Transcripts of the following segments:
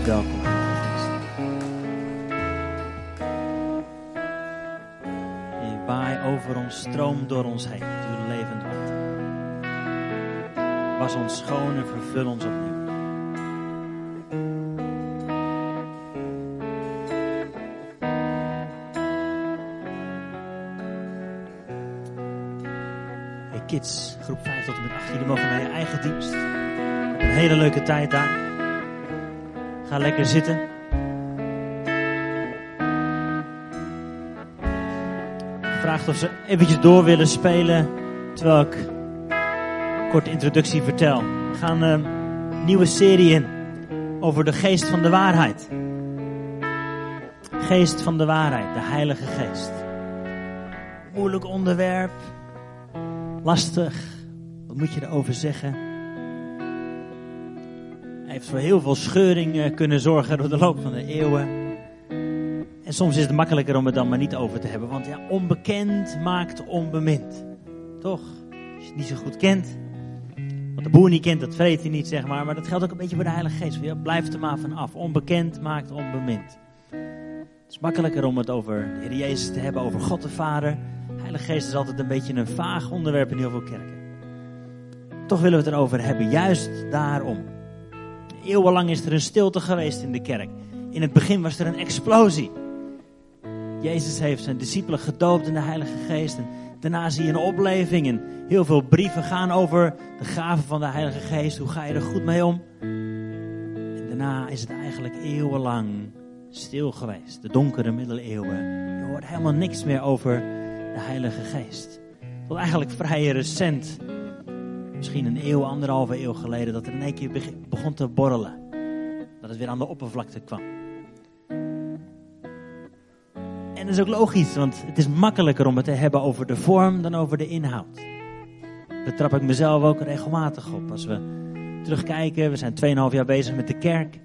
hartelijk welkom. Je waai over ons, stroom door ons heen, uw levend water. Was ons schoon en vervul ons opnieuw. Hey kids, groep 5 tot en met 8, jullie mogen naar je eigen dienst. Een hele leuke tijd daar. Ga lekker zitten. Vraagt of ze eventjes door willen spelen terwijl ik een korte introductie vertel. We gaan een nieuwe serie in over de geest van de waarheid. Geest van de waarheid, de Heilige Geest. Moeilijk onderwerp, lastig. Wat moet je erover zeggen? Heeft voor heel veel scheuring eh, kunnen zorgen door de loop van de eeuwen. En soms is het makkelijker om het dan maar niet over te hebben. Want ja, onbekend maakt onbemind. Toch? Als je het niet zo goed kent. Wat de boer niet kent, dat vreet hij niet, zeg maar. Maar dat geldt ook een beetje voor de Heilige Geest. Ja, blijf er maar van af. Onbekend maakt onbemind. Het is makkelijker om het over de Heer Jezus te hebben, over God de Vader. De Heilige Geest is altijd een beetje een vaag onderwerp in heel veel kerken. Toch willen we het erover hebben, juist daarom. Eeuwenlang is er een stilte geweest in de kerk. In het begin was er een explosie. Jezus heeft zijn discipelen gedoopt in de Heilige Geest. En daarna zie je een opleving. En heel veel brieven gaan over de gaven van de Heilige Geest. Hoe ga je er goed mee om? En daarna is het eigenlijk eeuwenlang stil geweest. De donkere middeleeuwen. Je hoort helemaal niks meer over de Heilige Geest. Tot eigenlijk vrij recent misschien een eeuw, anderhalve eeuw geleden, dat er in één keer begon te borrelen. Dat het weer aan de oppervlakte kwam. En dat is ook logisch, want het is makkelijker om het te hebben over de vorm dan over de inhoud. Daar trap ik mezelf ook regelmatig op. Als we terugkijken, we zijn 2,5 jaar bezig met de kerk.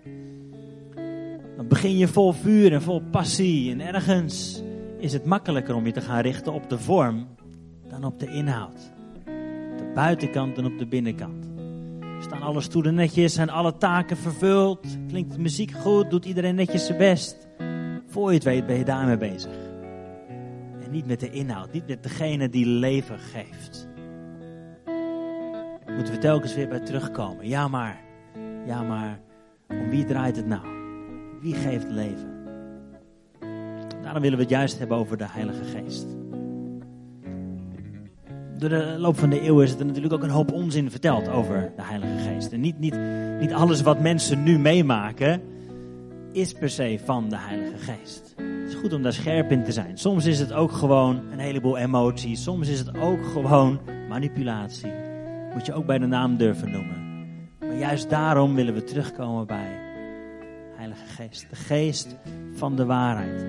Dan begin je vol vuur en vol passie. En ergens is het makkelijker om je te gaan richten op de vorm dan op de inhoud buitenkant en op de binnenkant. Staan alle stoelen netjes, zijn alle taken vervuld, klinkt de muziek goed, doet iedereen netjes zijn best. Voor je het weet ben je daarmee bezig. En niet met de inhoud, niet met degene die leven geeft. Moeten we telkens weer bij terugkomen. Ja maar, ja maar, om wie draait het nou? Wie geeft leven? Daarom willen we het juist hebben over de Heilige Geest door de loop van de eeuwen is er natuurlijk ook een hoop onzin verteld over de Heilige Geest. En niet, niet, niet alles wat mensen nu meemaken is per se van de Heilige Geest. Het is goed om daar scherp in te zijn. Soms is het ook gewoon een heleboel emoties. Soms is het ook gewoon manipulatie. Moet je ook bij de naam durven noemen. Maar juist daarom willen we terugkomen bij Heilige Geest. De geest van de waarheid.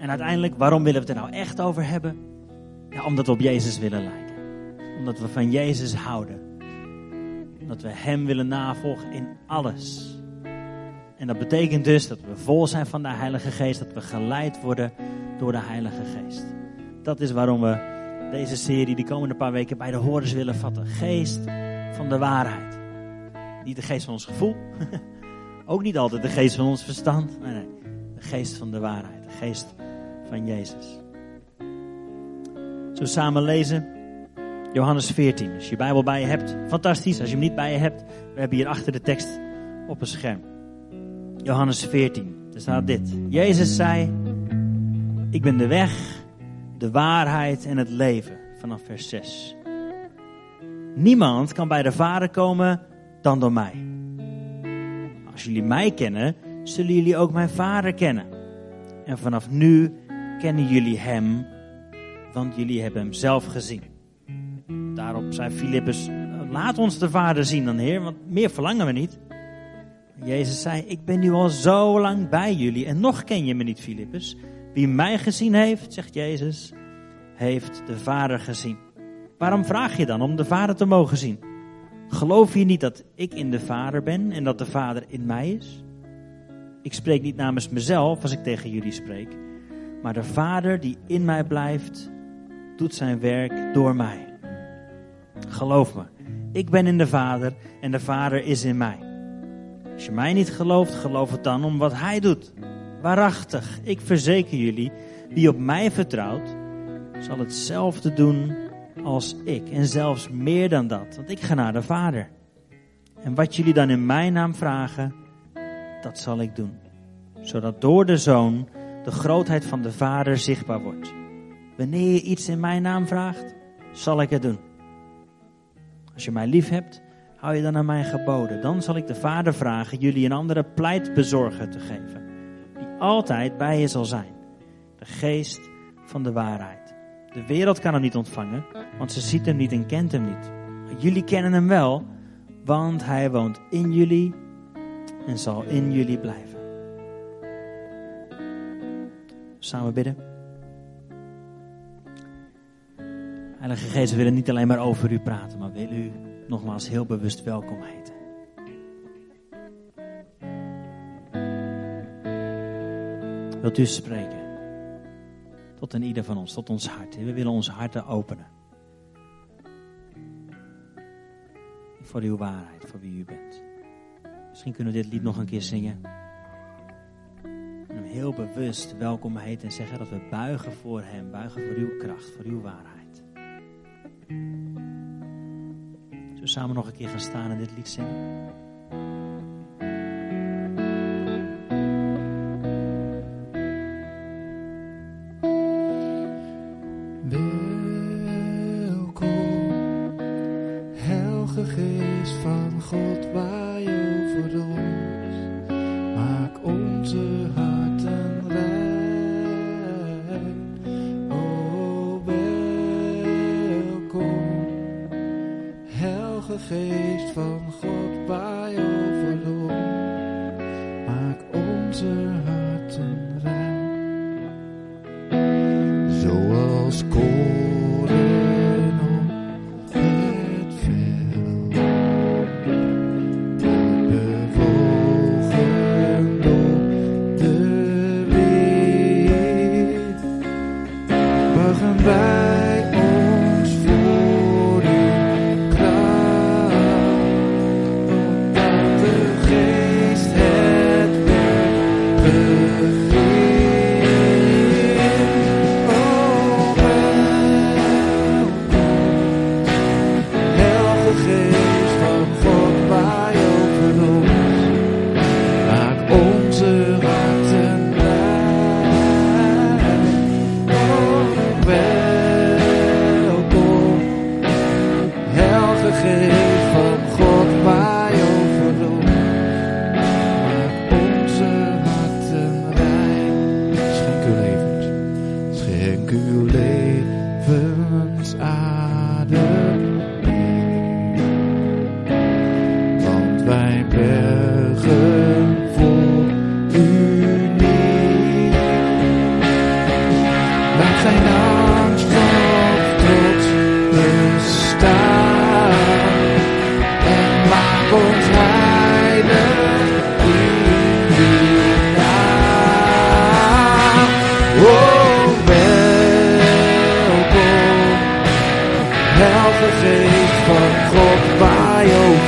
En uiteindelijk, waarom willen we het er nou echt over hebben? Omdat we op Jezus willen lijken. Omdat we van Jezus houden. Dat we Hem willen navolgen in alles. En dat betekent dus dat we vol zijn van de Heilige Geest. Dat we geleid worden door de Heilige Geest. Dat is waarom we deze serie de komende paar weken bij de horens willen vatten. Geest van de waarheid. Niet de geest van ons gevoel. Ook niet altijd de geest van ons verstand. Nee, nee. De geest van de waarheid. De geest van Jezus. Zo samen lezen. Johannes 14. Als je je Bijbel bij je hebt, fantastisch. Als je hem niet bij je hebt, we hebben hier achter de tekst op een scherm. Johannes 14. Er staat dit. Jezus zei: Ik ben de weg, de waarheid en het leven. Vanaf vers 6. Niemand kan bij de Vader komen dan door mij. Als jullie mij kennen, zullen jullie ook mijn Vader kennen. En vanaf nu kennen jullie hem want jullie hebben hem zelf gezien. Daarop zei Filippus, laat ons de Vader zien dan Heer, want meer verlangen we niet. Jezus zei, ik ben nu al zo lang bij jullie en nog ken je me niet, Filippus. Wie mij gezien heeft, zegt Jezus, heeft de Vader gezien. Waarom vraag je dan om de Vader te mogen zien? Geloof je niet dat ik in de Vader ben en dat de Vader in mij is? Ik spreek niet namens mezelf als ik tegen jullie spreek, maar de Vader die in mij blijft, doet zijn werk door mij. Geloof me, ik ben in de Vader en de Vader is in mij. Als je mij niet gelooft, geloof het dan om wat hij doet. Waarachtig, ik verzeker jullie, wie op mij vertrouwt, zal hetzelfde doen als ik. En zelfs meer dan dat, want ik ga naar de Vader. En wat jullie dan in mijn naam vragen, dat zal ik doen. Zodat door de Zoon de grootheid van de Vader zichtbaar wordt. Wanneer je iets in mijn naam vraagt, zal ik het doen. Als je mij lief hebt, hou je dan aan mijn geboden. Dan zal ik de Vader vragen jullie een andere pleitbezorger te geven. Die altijd bij je zal zijn. De geest van de waarheid. De wereld kan hem niet ontvangen, want ze ziet hem niet en kent hem niet. Maar jullie kennen hem wel, want hij woont in jullie en zal in jullie blijven. Samen bidden. Heilige Geest, we willen niet alleen maar over u praten, maar willen u nogmaals heel bewust welkom heten. Wilt u spreken? Tot een ieder van ons, tot ons hart. We willen onze harten openen. Voor uw waarheid, voor wie u bent. Misschien kunnen we dit lied nog een keer zingen. En hem heel bewust welkom heten en zeggen dat we buigen voor hem, buigen voor uw kracht, voor uw waarheid. Zullen we samen nog een keer gaan staan en dit lied zingen?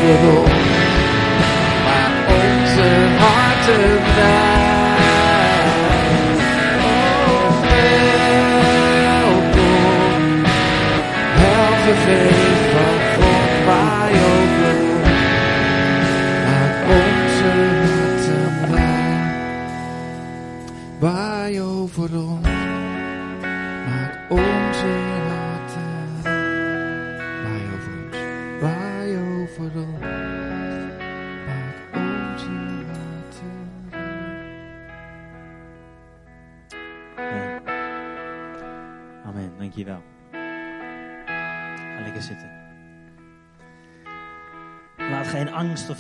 Waai over ons. Maak onze harten blij.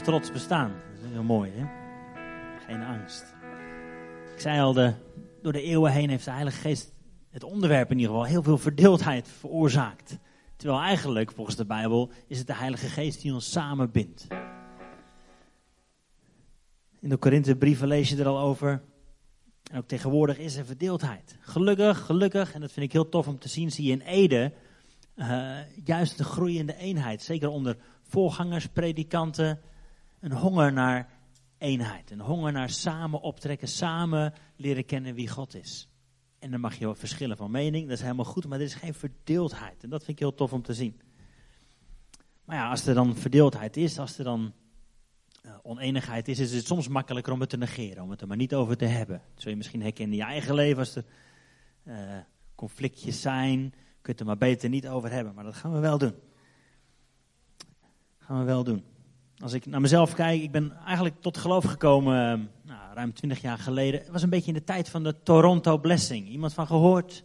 Trots bestaan. Dat is heel mooi, hè? Geen angst. Ik zei al, de, door de eeuwen heen heeft de Heilige Geest het onderwerp in ieder geval heel veel verdeeldheid veroorzaakt. Terwijl eigenlijk, volgens de Bijbel, is het de Heilige Geest die ons samenbindt. In de Korinthebrieven lees je er al over. En ook tegenwoordig is er verdeeldheid. Gelukkig, gelukkig, en dat vind ik heel tof om te zien, zie je in Ede eh, juist de groeiende eenheid. Zeker onder voorgangers, predikanten, een honger naar eenheid. Een honger naar samen optrekken, samen leren kennen wie God is. En dan mag je wel verschillen van mening, dat is helemaal goed, maar er is geen verdeeldheid. En dat vind ik heel tof om te zien. Maar ja, als er dan verdeeldheid is, als er dan uh, oneenigheid is, is het soms makkelijker om het te negeren, om het er maar niet over te hebben. Dat zul je misschien herkennen in je eigen leven, als er uh, conflictjes zijn, kun je het er maar beter niet over hebben. Maar dat gaan we wel doen. Dat gaan we wel doen. Als ik naar mezelf kijk, ik ben eigenlijk tot geloof gekomen uh, nou, ruim 20 jaar geleden. Het was een beetje in de tijd van de Toronto Blessing. Iemand van gehoord?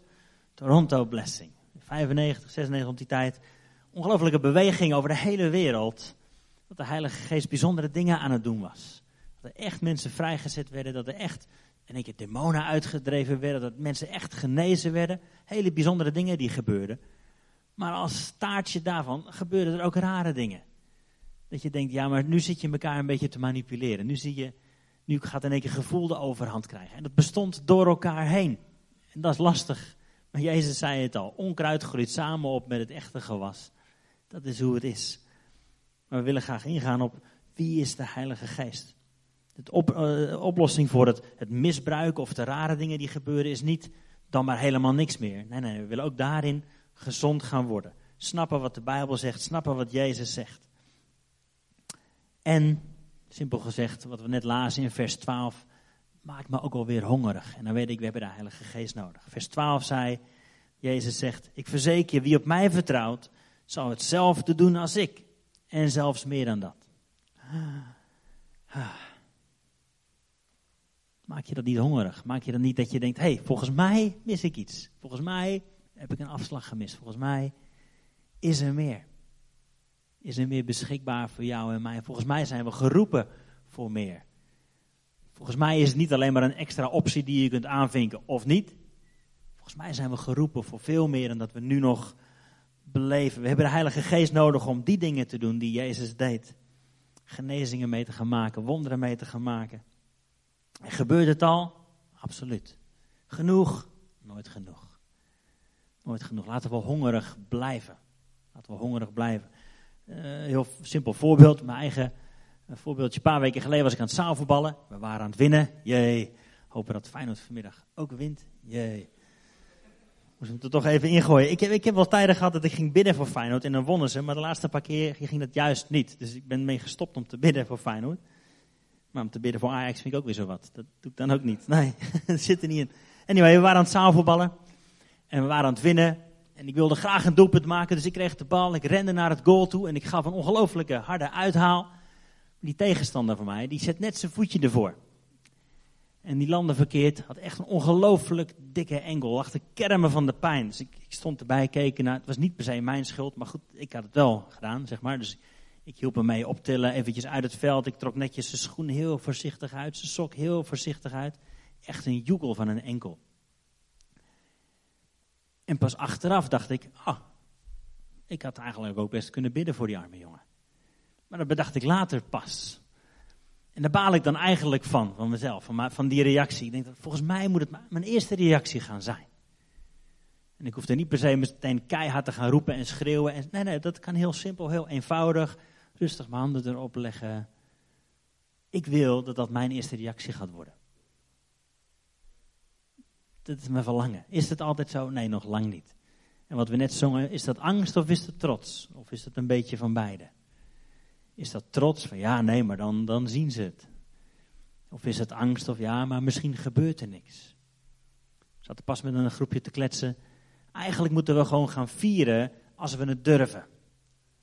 Toronto Blessing. 95, 96 om die tijd. Ongelofelijke beweging over de hele wereld. Dat de Heilige Geest bijzondere dingen aan het doen was. Dat er echt mensen vrijgezet werden. Dat er echt in één keer demonen uitgedreven werden. Dat mensen echt genezen werden. Hele bijzondere dingen die gebeurden. Maar als staartje daarvan gebeurden er ook rare dingen. Dat je denkt, ja, maar nu zit je elkaar een beetje te manipuleren. Nu, zie je, nu gaat in één keer gevoel de overhand krijgen. En dat bestond door elkaar heen. En dat is lastig. Maar Jezus zei het al, onkruid groeit samen op met het echte gewas. Dat is hoe het is. Maar we willen graag ingaan op wie is de Heilige Geest. De uh, oplossing voor het, het misbruiken of de rare dingen die gebeuren is niet dan maar helemaal niks meer. Nee, nee, we willen ook daarin gezond gaan worden. Snappen wat de Bijbel zegt, snappen wat Jezus zegt. En, simpel gezegd, wat we net lazen in vers 12, maakt me ook alweer hongerig. En dan weet ik, we hebben de Heilige Geest nodig. Vers 12 zei, Jezus zegt, ik verzeker je, wie op mij vertrouwt, zal hetzelfde doen als ik. En zelfs meer dan dat. Maak je dat niet hongerig? Maak je dat niet dat je denkt, hey, volgens mij mis ik iets. Volgens mij heb ik een afslag gemist. Volgens mij is er meer is er meer beschikbaar voor jou en mij. Volgens mij zijn we geroepen voor meer. Volgens mij is het niet alleen maar een extra optie die je kunt aanvinken of niet. Volgens mij zijn we geroepen voor veel meer dan dat we nu nog beleven. We hebben de Heilige Geest nodig om die dingen te doen die Jezus deed. Genezingen mee te gaan maken, wonderen mee te gaan maken. En gebeurt het al? Absoluut. Genoeg? Nooit genoeg. Nooit genoeg. Laten we hongerig blijven. Laten we hongerig blijven. Uh, heel simpel voorbeeld, mijn eigen uh, voorbeeldje. Een paar weken geleden was ik aan het zaalvoetballen. We waren aan het winnen. Jee. Hopen dat Feyenoord vanmiddag ook wint. Jee. Moest hem er toch even ingooien. Ik heb, ik heb wel tijden gehad dat ik ging bidden voor Feyenoord en dan wonnen ze. Maar de laatste paar keer ging dat juist niet. Dus ik ben mee gestopt om te bidden voor Feyenoord. Maar om te bidden voor Ajax vind ik ook weer zo wat. Dat doe ik dan ook niet. Nee, dat zit er niet in. Anyway, we waren aan het zaalvoetballen. En we waren aan het winnen. En ik wilde graag een doelpunt maken, dus ik kreeg de bal. Ik rende naar het goal toe en ik gaf een ongelofelijke harde uithaal. Die tegenstander van mij, die zet net zijn voetje ervoor. En die landde verkeerd, had echt een ongelooflijk dikke engel. De kermen van de pijn. Dus ik, ik stond erbij, keken naar. Het was niet per se mijn schuld, maar goed, ik had het wel gedaan, zeg maar. Dus ik hielp hem mee optillen, eventjes uit het veld. Ik trok netjes zijn schoen heel voorzichtig uit, zijn sok heel voorzichtig uit. Echt een joekel van een enkel. En pas achteraf dacht ik, ah, ik had eigenlijk ook best kunnen bidden voor die arme jongen. Maar dat bedacht ik later pas. En daar baal ik dan eigenlijk van, van mezelf, van, van die reactie. Ik denk, dat volgens mij moet het mijn eerste reactie gaan zijn. En ik hoef niet per se meteen keihard te gaan roepen en schreeuwen. En, nee, nee, dat kan heel simpel, heel eenvoudig. Rustig mijn handen erop leggen. Ik wil dat dat mijn eerste reactie gaat worden. Dat is mijn verlangen. Is het altijd zo? Nee, nog lang niet. En wat we net zongen, is dat angst of is dat trots? Of is dat een beetje van beide? Is dat trots van ja, nee, maar dan, dan zien ze het? Of is het angst of ja, maar misschien gebeurt er niks? Ik zat er pas met een groepje te kletsen. Eigenlijk moeten we gewoon gaan vieren als we het durven.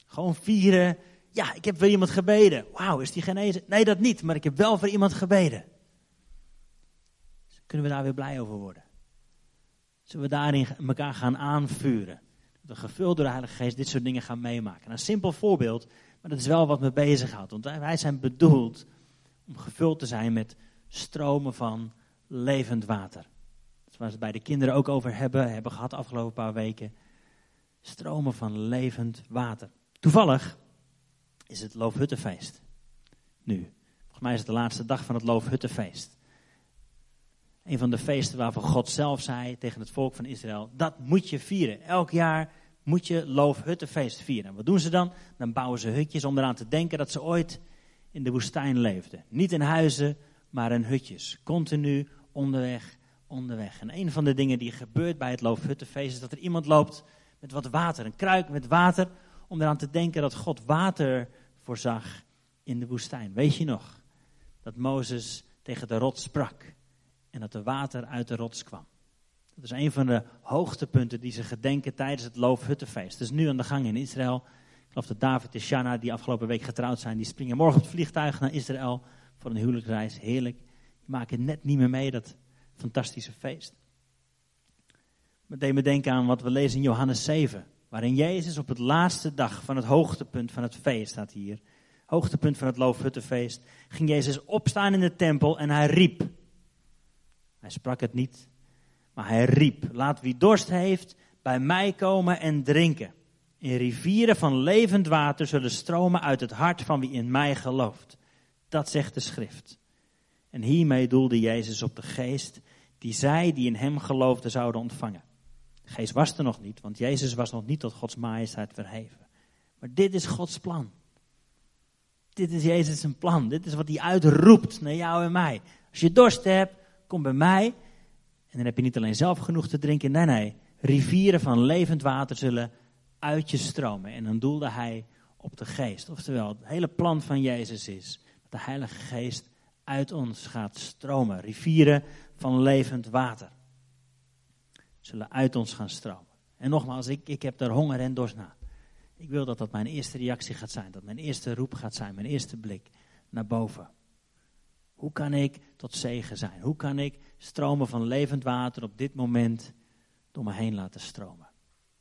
Gewoon vieren. Ja, ik heb voor iemand gebeden. Wauw, is die genezen? Nee, dat niet, maar ik heb wel voor iemand gebeden. Dus kunnen we daar weer blij over worden? Zullen we daarin elkaar gaan aanvuren? Dat we gevuld door de Heilige Geest dit soort dingen gaan meemaken. een simpel voorbeeld, maar dat is wel wat me bezighoudt. Want wij zijn bedoeld om gevuld te zijn met stromen van levend water. Dat is waar ze het bij de kinderen ook over hebben, hebben gehad de afgelopen paar weken. Stromen van levend water. Toevallig is het Loofhuttenfeest. Nu, volgens mij is het de laatste dag van het Loofhuttenfeest. Een van de feesten waarvan God zelf zei tegen het volk van Israël: dat moet je vieren. Elk jaar moet je loofhuttenfeest vieren. En wat doen ze dan? Dan bouwen ze hutjes om eraan te denken dat ze ooit in de woestijn leefden. Niet in huizen, maar in hutjes. Continu onderweg, onderweg. En een van de dingen die gebeurt bij het Loofhuttenfeest is dat er iemand loopt met wat water, een kruik met water, om eraan te denken dat God water voorzag in de woestijn. Weet je nog dat Mozes tegen de rots sprak en dat er water uit de rots kwam? Dat is een van de hoogtepunten die ze gedenken tijdens het Loofhuttenfeest. Het is nu aan de gang in Israël. Ik geloof dat David en Shanna, die afgelopen week getrouwd zijn, die springen morgen op het vliegtuig naar Israël voor een huwelijksreis. Heerlijk. Die maken net niet meer mee, dat fantastische feest. Meteen me denken aan wat we lezen in Johannes 7. Waarin Jezus op het laatste dag van het hoogtepunt van het feest, staat hier. Hoogtepunt van het Loofhuttenfeest. Ging Jezus opstaan in de tempel en hij riep. Hij sprak het niet, maar hij riep. Laat wie dorst heeft bij mij komen en drinken. In rivieren van levend water zullen stromen uit het hart van wie in mij gelooft. Dat zegt de schrift. En hiermee doelde Jezus op de geest die zij die in hem geloofden zouden ontvangen. De geest was er nog niet, want Jezus was nog niet tot Gods majesteit verheven. Maar dit is Gods plan. Dit is Jezus' plan. Dit is wat hij uitroept naar jou en mij. Als je dorst hebt, kom bij mij. En dan heb je niet alleen zelf genoeg te drinken. Nee, nee. Rivieren van levend water zullen uit je stromen. En dan doelde hij op de geest. Oftewel, het hele plan van Jezus is dat de Heilige Geest uit ons gaat stromen. Rivieren van levend water zullen uit ons gaan stromen. En nogmaals, ik, ik heb daar honger en dorst naar. Ik wil dat dat mijn eerste reactie gaat zijn, dat mijn eerste roep gaat zijn, mijn eerste blik naar boven. Hoe kan ik tot zegen zijn? Hoe kan ik stromen van levend water op dit moment door me heen laten stromen?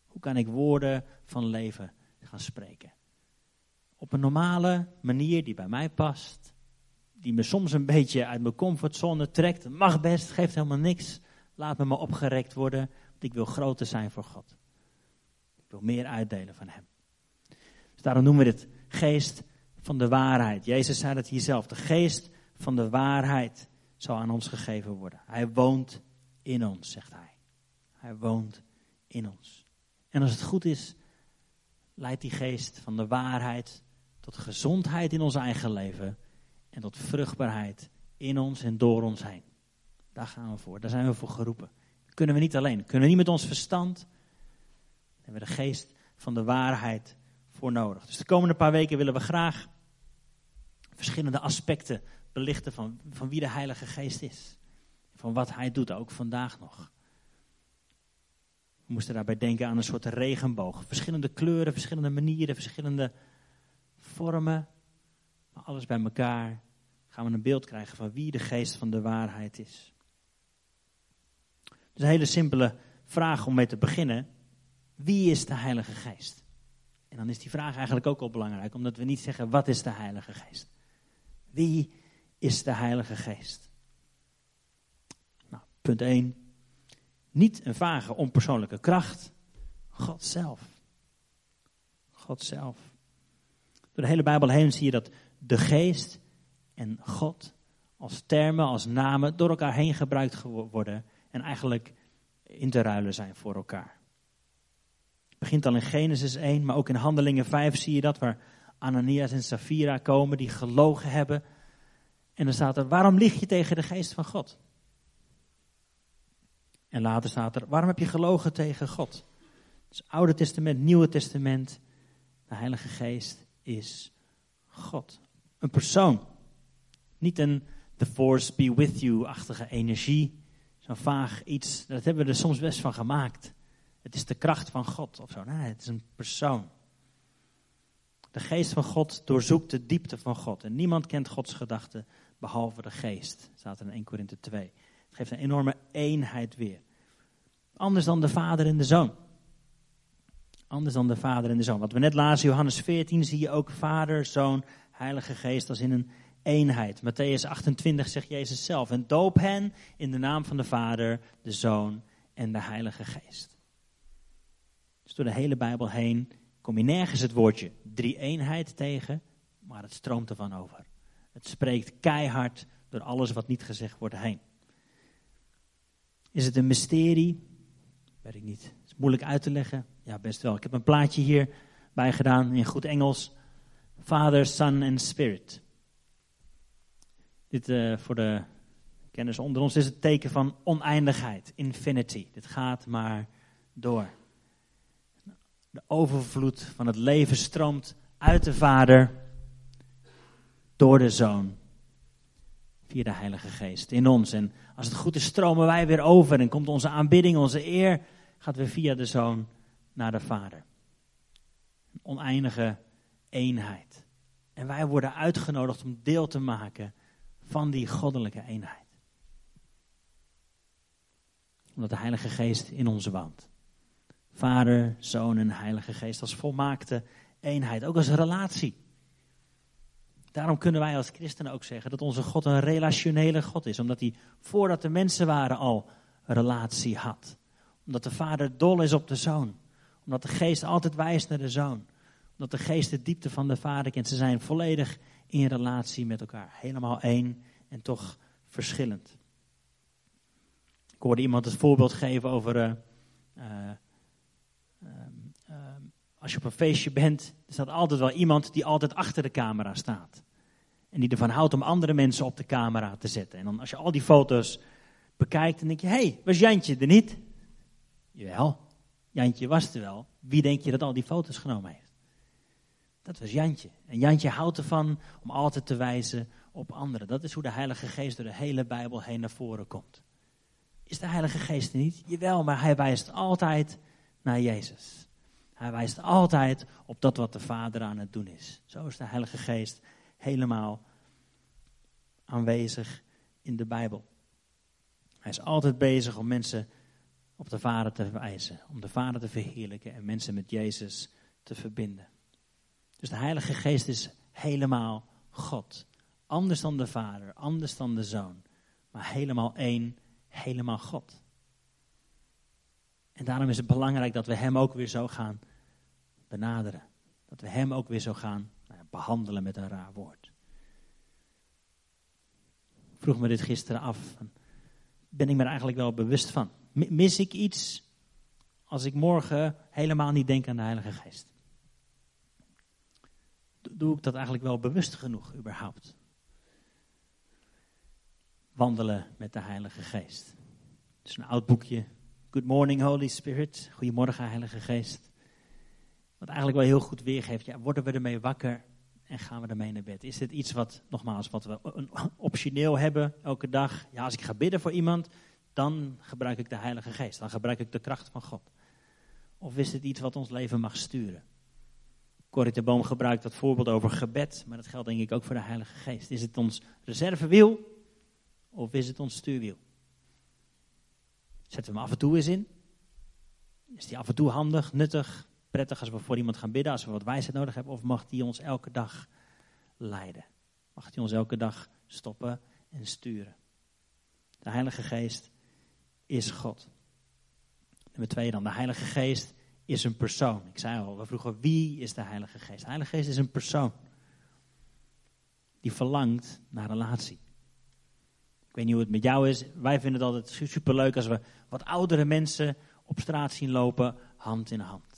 Hoe kan ik woorden van leven gaan spreken? Op een normale manier die bij mij past, die me soms een beetje uit mijn comfortzone trekt. Mag best, geeft helemaal niks. Laat me maar opgerekt worden, want ik wil groter zijn voor God. Ik wil meer uitdelen van Hem. Dus daarom noemen we dit geest van de waarheid. Jezus zei het hier zelf. De geest van de waarheid zal aan ons gegeven worden. Hij woont in ons, zegt hij. Hij woont in ons. En als het goed is, leidt die geest van de waarheid tot gezondheid in ons eigen leven en tot vruchtbaarheid in ons en door ons heen. Daar gaan we voor, daar zijn we voor geroepen. Kunnen we niet alleen, kunnen we niet met ons verstand. Daar hebben we de geest van de waarheid voor nodig. Dus de komende paar weken willen we graag verschillende aspecten belichten van, van wie de Heilige Geest is. Van wat Hij doet, ook vandaag nog. We moesten daarbij denken aan een soort regenboog. Verschillende kleuren, verschillende manieren, verschillende vormen. Maar alles bij elkaar gaan we een beeld krijgen van wie de geest van de waarheid is. Dus een hele simpele vraag om mee te beginnen. Wie is de Heilige Geest? En dan is die vraag eigenlijk ook al belangrijk, omdat we niet zeggen wat is de Heilige Geest. Wie is de Heilige Geest? Nou, punt 1. Niet een vage onpersoonlijke kracht. God zelf. God zelf. Door de hele Bijbel heen zie je dat de geest en God als termen, als namen door elkaar heen gebruikt worden en eigenlijk in te ruilen zijn voor elkaar. Het begint al in Genesis 1, maar ook in Handelingen 5 zie je dat, waar Ananias en Safira komen, die gelogen hebben. En dan staat er, waarom lieg je tegen de geest van God? En later staat er, waarom heb je gelogen tegen God? Dus Oude Testament, Nieuwe Testament, de Heilige Geest is God. Een persoon. Niet een the force be with you-achtige energie. Zo'n vaag iets, dat hebben we er soms best van gemaakt. Het is de kracht van God of zo. Nee, het is een persoon. De geest van God doorzoekt de diepte van God. En niemand kent Gods gedachten behalve de geest. Staat er in 1 Korinthe 2. Het geeft een enorme eenheid weer. Anders dan de vader en de zoon. Anders dan de vader en de zoon. Wat we net lazen, Johannes 14, zie je ook vader, zoon, heilige geest als in een eenheid. Matthäus 28 zegt Jezus zelf. En doop hen in de naam van de vader, de zoon en de heilige geest. Dus door de hele Bijbel heen kom je nergens het woordje drie-eenheid tegen, maar het stroomt ervan over. Het spreekt keihard door alles wat niet gezegd wordt heen. Is het een mysterie? Weet ik niet. Is moeilijk uit te leggen. Ja, best wel. Ik heb een plaatje hier bij gedaan in goed Engels. Father, Son en Spirit. Dit uh, voor de kennis onder ons is het teken van oneindigheid, infinity. Dit gaat maar door. De overvloed van het leven stroomt uit de Vader door de Zoon. Via de Heilige Geest in ons. En als het goed is, stromen wij weer over en komt onze aanbidding, onze eer, gaat weer via de Zoon naar de Vader. Een oneindige eenheid. En wij worden uitgenodigd om deel te maken van die goddelijke eenheid. Omdat de Heilige Geest in ons woont. Vader, Zoon en Heilige Geest als volmaakte eenheid, ook als relatie. Daarom kunnen wij als christenen ook zeggen dat onze God een relationele God is, omdat hij voordat de mensen waren al relatie had. Omdat de Vader dol is op de Zoon, omdat de Geest altijd wijst naar de Zoon, omdat de Geest de diepte van de Vader kent. Ze zijn volledig in relatie met elkaar, helemaal één en toch verschillend. Ik hoorde iemand het voorbeeld geven over. Uh, uh, als je op een feestje bent, er staat altijd wel iemand die altijd achter de camera staat. En die ervan houdt om andere mensen op de camera te zetten. En dan als je al die foto's bekijkt, dan denk je, hé, hey, was Jantje er niet? Jawel, Jantje was er wel. Wie denk je dat al die foto's genomen heeft? Dat was Jantje. En Jantje houdt ervan om altijd te wijzen op anderen. Dat is hoe de Heilige Geest door de hele Bijbel heen naar voren komt. Is de Heilige Geest er niet? Jawel, maar hij wijst altijd naar Jezus. Hij wijst altijd op dat wat de Vader aan het doen is. Zo is de Heilige Geest helemaal aanwezig in de Bijbel. Hij is altijd bezig om mensen op de Vader te wijzen, om de Vader te verheerlijken en mensen met Jezus te verbinden. Dus de Heilige Geest is helemaal God. Anders dan de Vader, anders dan de Zoon, maar helemaal één, helemaal God. En daarom is het belangrijk dat we Hem ook weer zo gaan benaderen. Dat we Hem ook weer zo gaan behandelen met een raar woord. Ik vroeg me dit gisteren af. Ben ik me er eigenlijk wel bewust van? Mis ik iets als ik morgen helemaal niet denk aan de Heilige Geest? Doe ik dat eigenlijk wel bewust genoeg überhaupt? Wandelen met de Heilige Geest. Het is een oud boekje. Good morning, Holy Spirit. Goedemorgen, Heilige Geest. Wat eigenlijk wel heel goed weergeeft. Ja, worden we ermee wakker en gaan we ermee naar bed? Is dit iets wat, nogmaals, wat we optioneel hebben elke dag? Ja, als ik ga bidden voor iemand, dan gebruik ik de Heilige Geest. Dan gebruik ik de kracht van God. Of is het iets wat ons leven mag sturen? Corrie de Boom gebruikt dat voorbeeld over gebed, maar dat geldt denk ik ook voor de Heilige Geest. Is het ons reservewiel of is het ons stuurwiel? Zetten we hem af en toe eens in? Is die af en toe handig, nuttig, prettig als we voor iemand gaan bidden, als we wat wijsheid nodig hebben? Of mag die ons elke dag leiden? Mag die ons elke dag stoppen en sturen? De Heilige Geest is God. Nummer twee dan, de Heilige Geest is een persoon. Ik zei al, we vroegen wie is de Heilige Geest? De Heilige Geest is een persoon. Die verlangt naar relatie. Ik weet niet hoe het met jou is. Wij vinden het altijd superleuk als we wat oudere mensen op straat zien lopen, hand in hand.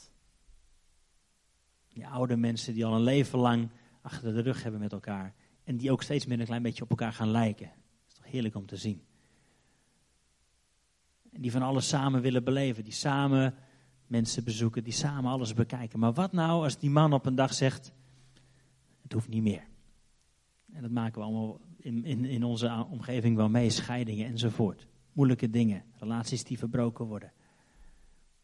Die oude mensen die al een leven lang achter de rug hebben met elkaar. En die ook steeds meer een klein beetje op elkaar gaan lijken. Dat is toch heerlijk om te zien. En die van alles samen willen beleven. Die samen mensen bezoeken, die samen alles bekijken. Maar wat nou als die man op een dag zegt: Het hoeft niet meer. En dat maken we allemaal in, in, in onze omgeving wel mee: scheidingen enzovoort. Moeilijke dingen, relaties die verbroken worden.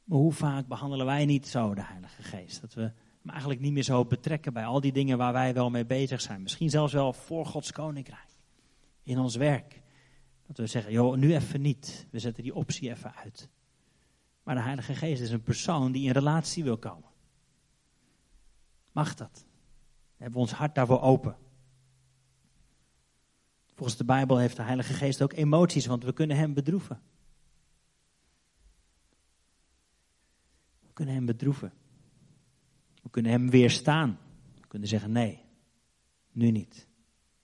Maar hoe vaak behandelen wij niet zo de Heilige Geest? Dat we hem eigenlijk niet meer zo betrekken bij al die dingen waar wij wel mee bezig zijn. Misschien zelfs wel voor Gods koninkrijk. In ons werk. Dat we zeggen, joh, nu even niet. We zetten die optie even uit. Maar de Heilige Geest is een persoon die in relatie wil komen. Mag dat? Hebben we ons hart daarvoor open? Volgens de Bijbel heeft de Heilige Geest ook emoties, want we kunnen Hem bedroeven. We kunnen Hem bedroeven. We kunnen Hem weerstaan. We kunnen zeggen nee, nu niet.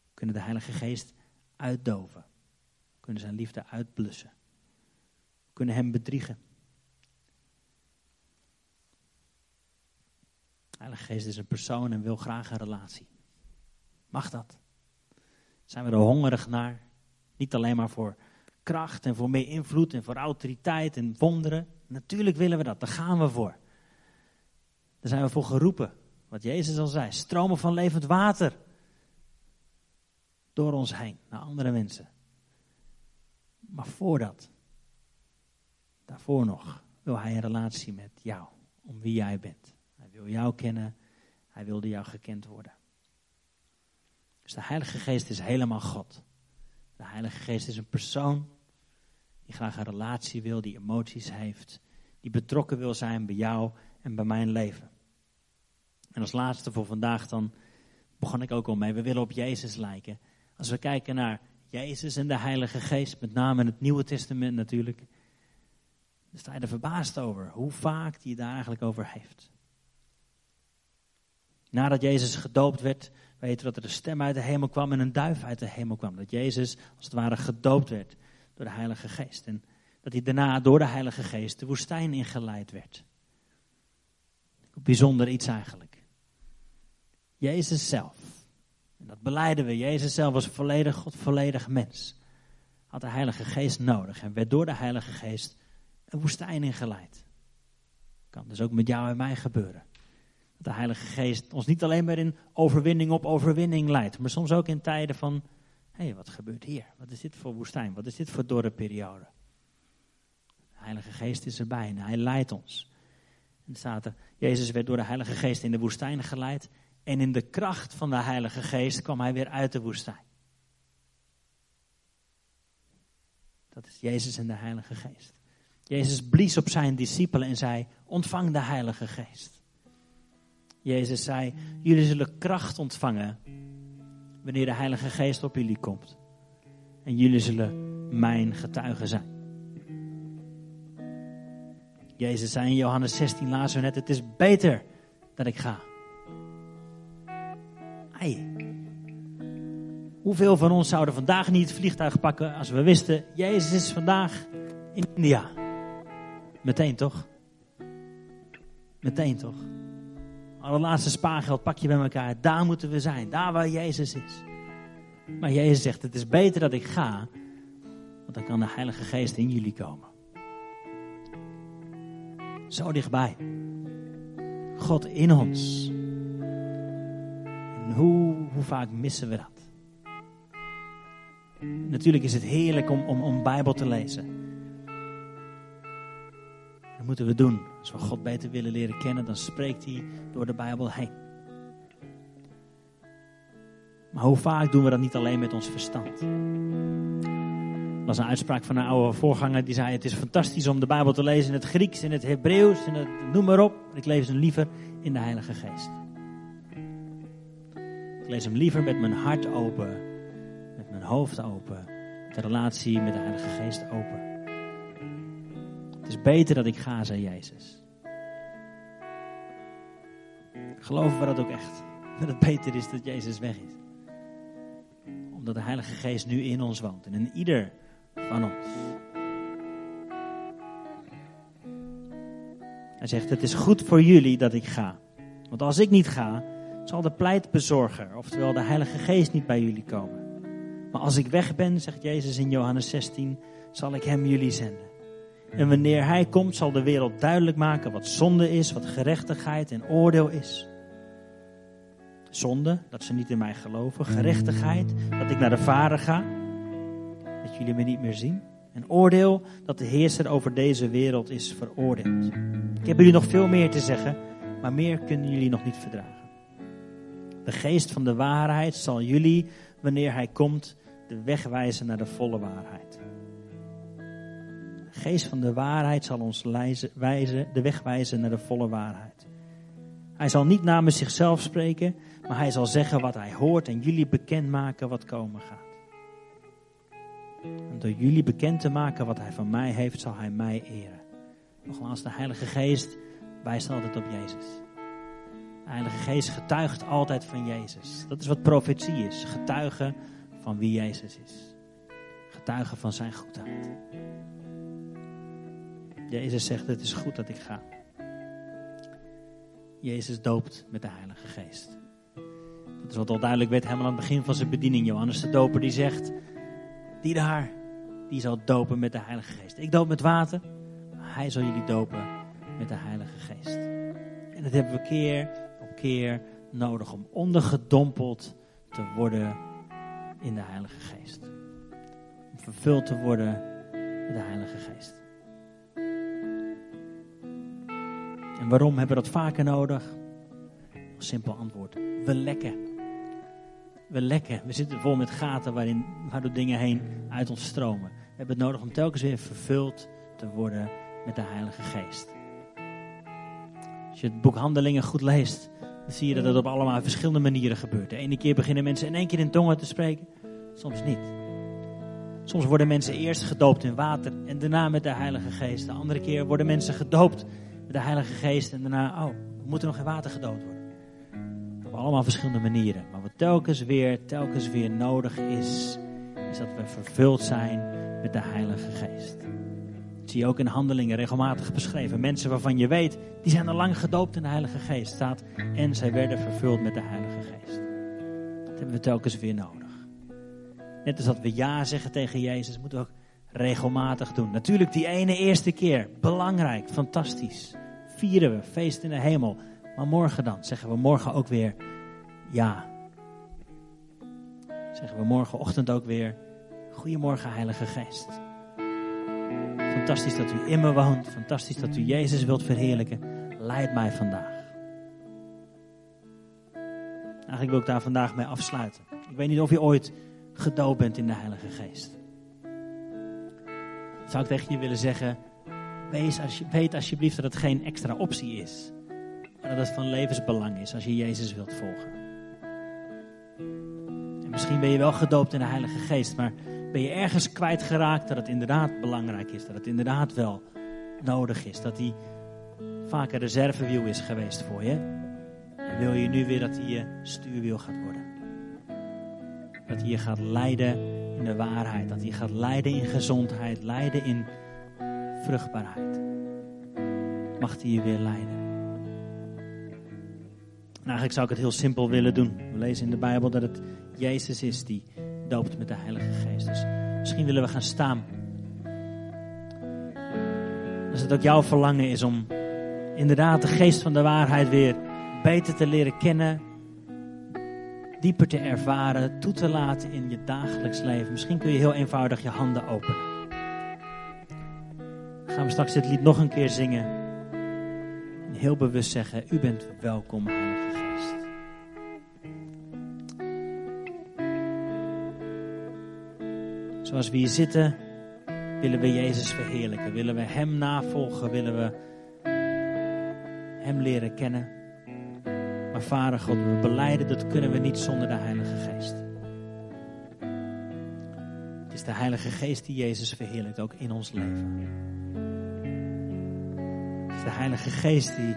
We kunnen de Heilige Geest uitdoven. We kunnen Zijn liefde uitblussen. We kunnen Hem bedriegen. De Heilige Geest is een persoon en wil graag een relatie. Mag dat? Zijn we er hongerig naar? Niet alleen maar voor kracht en voor meer invloed en voor autoriteit en wonderen. Natuurlijk willen we dat, daar gaan we voor. Daar zijn we voor geroepen. Wat Jezus al zei, stromen van levend water. Door ons heen, naar andere mensen. Maar voordat, daarvoor nog, wil hij een relatie met jou. Om wie jij bent. Hij wil jou kennen. Hij wilde jou gekend worden. Dus de Heilige Geest is helemaal God. De Heilige Geest is een persoon die graag een relatie wil, die emoties heeft, die betrokken wil zijn bij jou en bij mijn leven. En als laatste voor vandaag dan begon ik ook al mee, we willen op Jezus lijken. Als we kijken naar Jezus en de Heilige Geest, met name in het Nieuwe Testament natuurlijk, dan sta je er verbaasd over hoe vaak hij daar eigenlijk over heeft. Nadat Jezus gedoopt werd, weten we dat er een stem uit de hemel kwam en een duif uit de hemel kwam. Dat Jezus als het ware gedoopt werd door de Heilige Geest. En dat hij daarna door de Heilige Geest de woestijn ingeleid werd. Bijzonder iets eigenlijk. Jezus zelf, en dat beleiden we, Jezus zelf was volledig God, volledig mens. Had de Heilige Geest nodig en werd door de Heilige Geest een woestijn ingeleid. Kan dus ook met jou en mij gebeuren. Dat de Heilige Geest ons niet alleen maar in overwinning op overwinning leidt, maar soms ook in tijden van, hé, hey, wat gebeurt hier? Wat is dit voor woestijn? Wat is dit voor dorre periode? De Heilige Geest is erbij en hij leidt ons. En staat Jezus werd door de Heilige Geest in de woestijn geleid en in de kracht van de Heilige Geest kwam hij weer uit de woestijn. Dat is Jezus en de Heilige Geest. Jezus blies op zijn discipelen en zei: Ontvang de Heilige Geest. Jezus zei: Jullie zullen kracht ontvangen wanneer de Heilige Geest op jullie komt. En jullie zullen mijn getuigen zijn. Jezus zei in Johannes 16, lazen we net: Het is beter dat ik ga. Hoeveel van ons zouden vandaag niet het vliegtuig pakken als we wisten: Jezus is vandaag in India? Meteen toch? Meteen toch? Allerlaatste spaargeld pak je bij elkaar. Daar moeten we zijn. Daar waar Jezus is. Maar Jezus zegt: Het is beter dat ik ga. Want dan kan de Heilige Geest in jullie komen. Zo dichtbij. God in ons. Hoe, hoe vaak missen we dat? Natuurlijk is het heerlijk om, om, om Bijbel te lezen. Dat moeten we doen. Als we God beter willen leren kennen, dan spreekt hij door de Bijbel heen. Maar hoe vaak doen we dat niet alleen met ons verstand? Dat was een uitspraak van een oude voorganger die zei: Het is fantastisch om de Bijbel te lezen in het Grieks, in het Hebreeuws, in het, noem maar op. Ik lees hem liever in de Heilige Geest. Lees hem liever met mijn hart open, met mijn hoofd open, de relatie met de Heilige Geest open. Het is beter dat ik ga, zei Jezus. Geloven we dat ook echt? Dat het beter is dat Jezus weg is. Omdat de Heilige Geest nu in ons woont en in ieder van ons. Hij zegt: Het is goed voor jullie dat ik ga. Want als ik niet ga, zal de pleitbezorger, oftewel de Heilige Geest, niet bij jullie komen. Maar als ik weg ben, zegt Jezus in Johannes 16, zal ik hem jullie zenden. En wanneer hij komt, zal de wereld duidelijk maken wat zonde is, wat gerechtigheid en oordeel is. Zonde, dat ze niet in mij geloven. Gerechtigheid, dat ik naar de Vader ga, dat jullie me niet meer zien. En oordeel, dat de heerser over deze wereld is veroordeeld. Ik heb jullie nog veel meer te zeggen, maar meer kunnen jullie nog niet verdragen. De geest van de waarheid zal jullie, wanneer hij komt, de weg wijzen naar de volle waarheid. De geest van de waarheid zal ons wijzen, de weg wijzen naar de volle waarheid. Hij zal niet namens zichzelf spreken, maar hij zal zeggen wat hij hoort en jullie bekendmaken wat komen gaat. En door jullie bekend te maken wat hij van mij heeft, zal hij mij eren. Nogmaals, de Heilige Geest wijst altijd op Jezus. De Heilige Geest getuigt altijd van Jezus. Dat is wat profetie is. Getuigen van wie Jezus is. Getuigen van zijn goedheid. Jezus zegt: Het is goed dat ik ga. Jezus doopt met de Heilige Geest. Dat is wat al duidelijk werd helemaal aan het begin van zijn bediening. Johannes de Doper die zegt, die daar, die zal dopen met de Heilige Geest. Ik doop met water, maar hij zal jullie dopen met de Heilige Geest. En dat hebben we keer nodig om ondergedompeld te worden in de Heilige Geest. Om vervuld te worden met de Heilige Geest. En waarom hebben we dat vaker nodig? Simpel antwoord. We lekken. We lekken. We zitten vol met gaten waarin, waardoor dingen heen uit ons stromen. We hebben het nodig om telkens weer vervuld te worden met de Heilige Geest. Als je het boek Handelingen goed leest, dan zie je dat het op allemaal verschillende manieren gebeurt. De ene keer beginnen mensen in één keer in tongen te spreken, soms niet. Soms worden mensen eerst gedoopt in water en daarna met de Heilige Geest. De andere keer worden mensen gedoopt met de Heilige Geest en daarna, oh, we moeten nog in water gedoopt worden. Op allemaal verschillende manieren. Maar wat telkens weer, telkens weer nodig is, is dat we vervuld zijn met de Heilige Geest. Zie je ook in handelingen regelmatig beschreven. Mensen waarvan je weet, die zijn al lang gedoopt in de Heilige Geest. Staat, en zij werden vervuld met de Heilige Geest. Dat hebben we telkens weer nodig. Net als dat we ja zeggen tegen Jezus, moeten we ook regelmatig doen. Natuurlijk die ene eerste keer, belangrijk, fantastisch. Vieren we, feest in de hemel. Maar morgen dan, zeggen we morgen ook weer ja. Zeggen we morgenochtend ook weer, goedemorgen Heilige Geest. Fantastisch dat u in me woont, fantastisch dat u Jezus wilt verheerlijken. Leid mij vandaag. Eigenlijk wil ik daar vandaag mee afsluiten. Ik weet niet of je ooit gedoopt bent in de Heilige Geest. Zou ik tegen je willen zeggen, wees als weet alsjeblieft dat het geen extra optie is. Maar dat het van levensbelang is als je Jezus wilt volgen. En misschien ben je wel gedoopt in de Heilige Geest, maar ben je ergens kwijtgeraakt dat het inderdaad belangrijk is. Dat het inderdaad wel nodig is. Dat hij vaak een reservewiel is geweest voor je. En wil je nu weer dat hij je stuurwiel gaat worden. Dat hij je gaat leiden in de waarheid. Dat hij gaat leiden in gezondheid. Leiden in vruchtbaarheid. Mag hij je weer leiden. En eigenlijk zou ik het heel simpel willen doen. We lezen in de Bijbel dat het Jezus is die doopt met de Heilige Geest. Dus misschien willen we gaan staan. Als het ook jouw verlangen is om inderdaad de geest van de waarheid weer beter te leren kennen, dieper te ervaren, toe te laten in je dagelijks leven. Misschien kun je heel eenvoudig je handen openen. Gaan we straks dit lied nog een keer zingen. En heel bewust zeggen, u bent welkom, Heilige Geest. Zoals we hier zitten, willen we Jezus verheerlijken. Willen we Hem navolgen, willen we Hem leren kennen. Maar Vader God, we beleiden dat kunnen we niet zonder de Heilige Geest. Het is de Heilige Geest die Jezus verheerlijkt, ook in ons leven. Het is de Heilige Geest die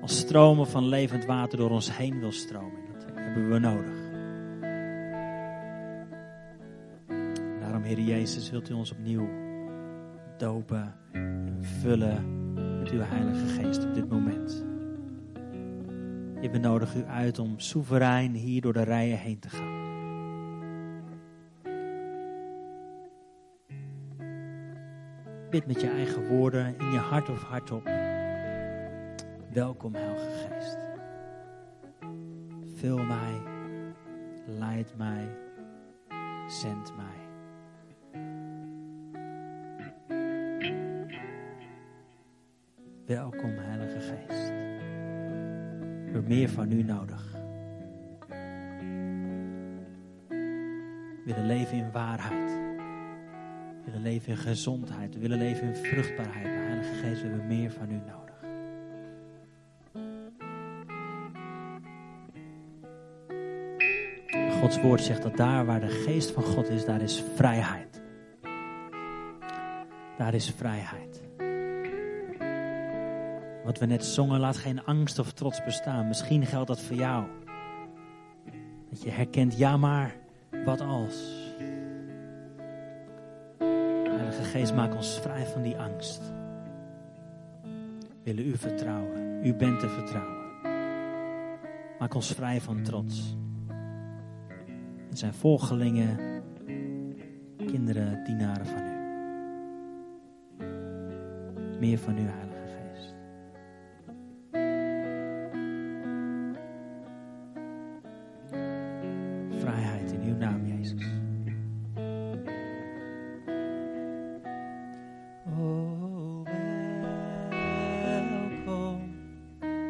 als stromen van levend water door ons heen wil stromen. Dat hebben we nodig. Heer Jezus, wilt u ons opnieuw dopen en vullen met uw Heilige Geest op dit moment. Je benodigt u uit om soeverein hier door de rijen heen te gaan. Bid met je eigen woorden in je hart of hardop. Welkom, Heilige Geest. Vul mij, leid mij, zend mij. Meer van u nodig. We willen leven in waarheid. We willen leven in gezondheid. We willen leven in vruchtbaarheid. Maar Heilige Geest, we hebben meer van u nodig. Gods woord zegt dat daar waar de geest van God is, daar is vrijheid. Daar is vrijheid. Wat we net zongen, laat geen angst of trots bestaan. Misschien geldt dat voor jou. Dat je herkent, ja maar, wat als? Heilige Geest, maak ons vrij van die angst. We willen u vertrouwen. U bent te vertrouwen. Maak ons vrij van trots. Het zijn volgelingen, kinderen, dienaren van u. Meer van u, Heilige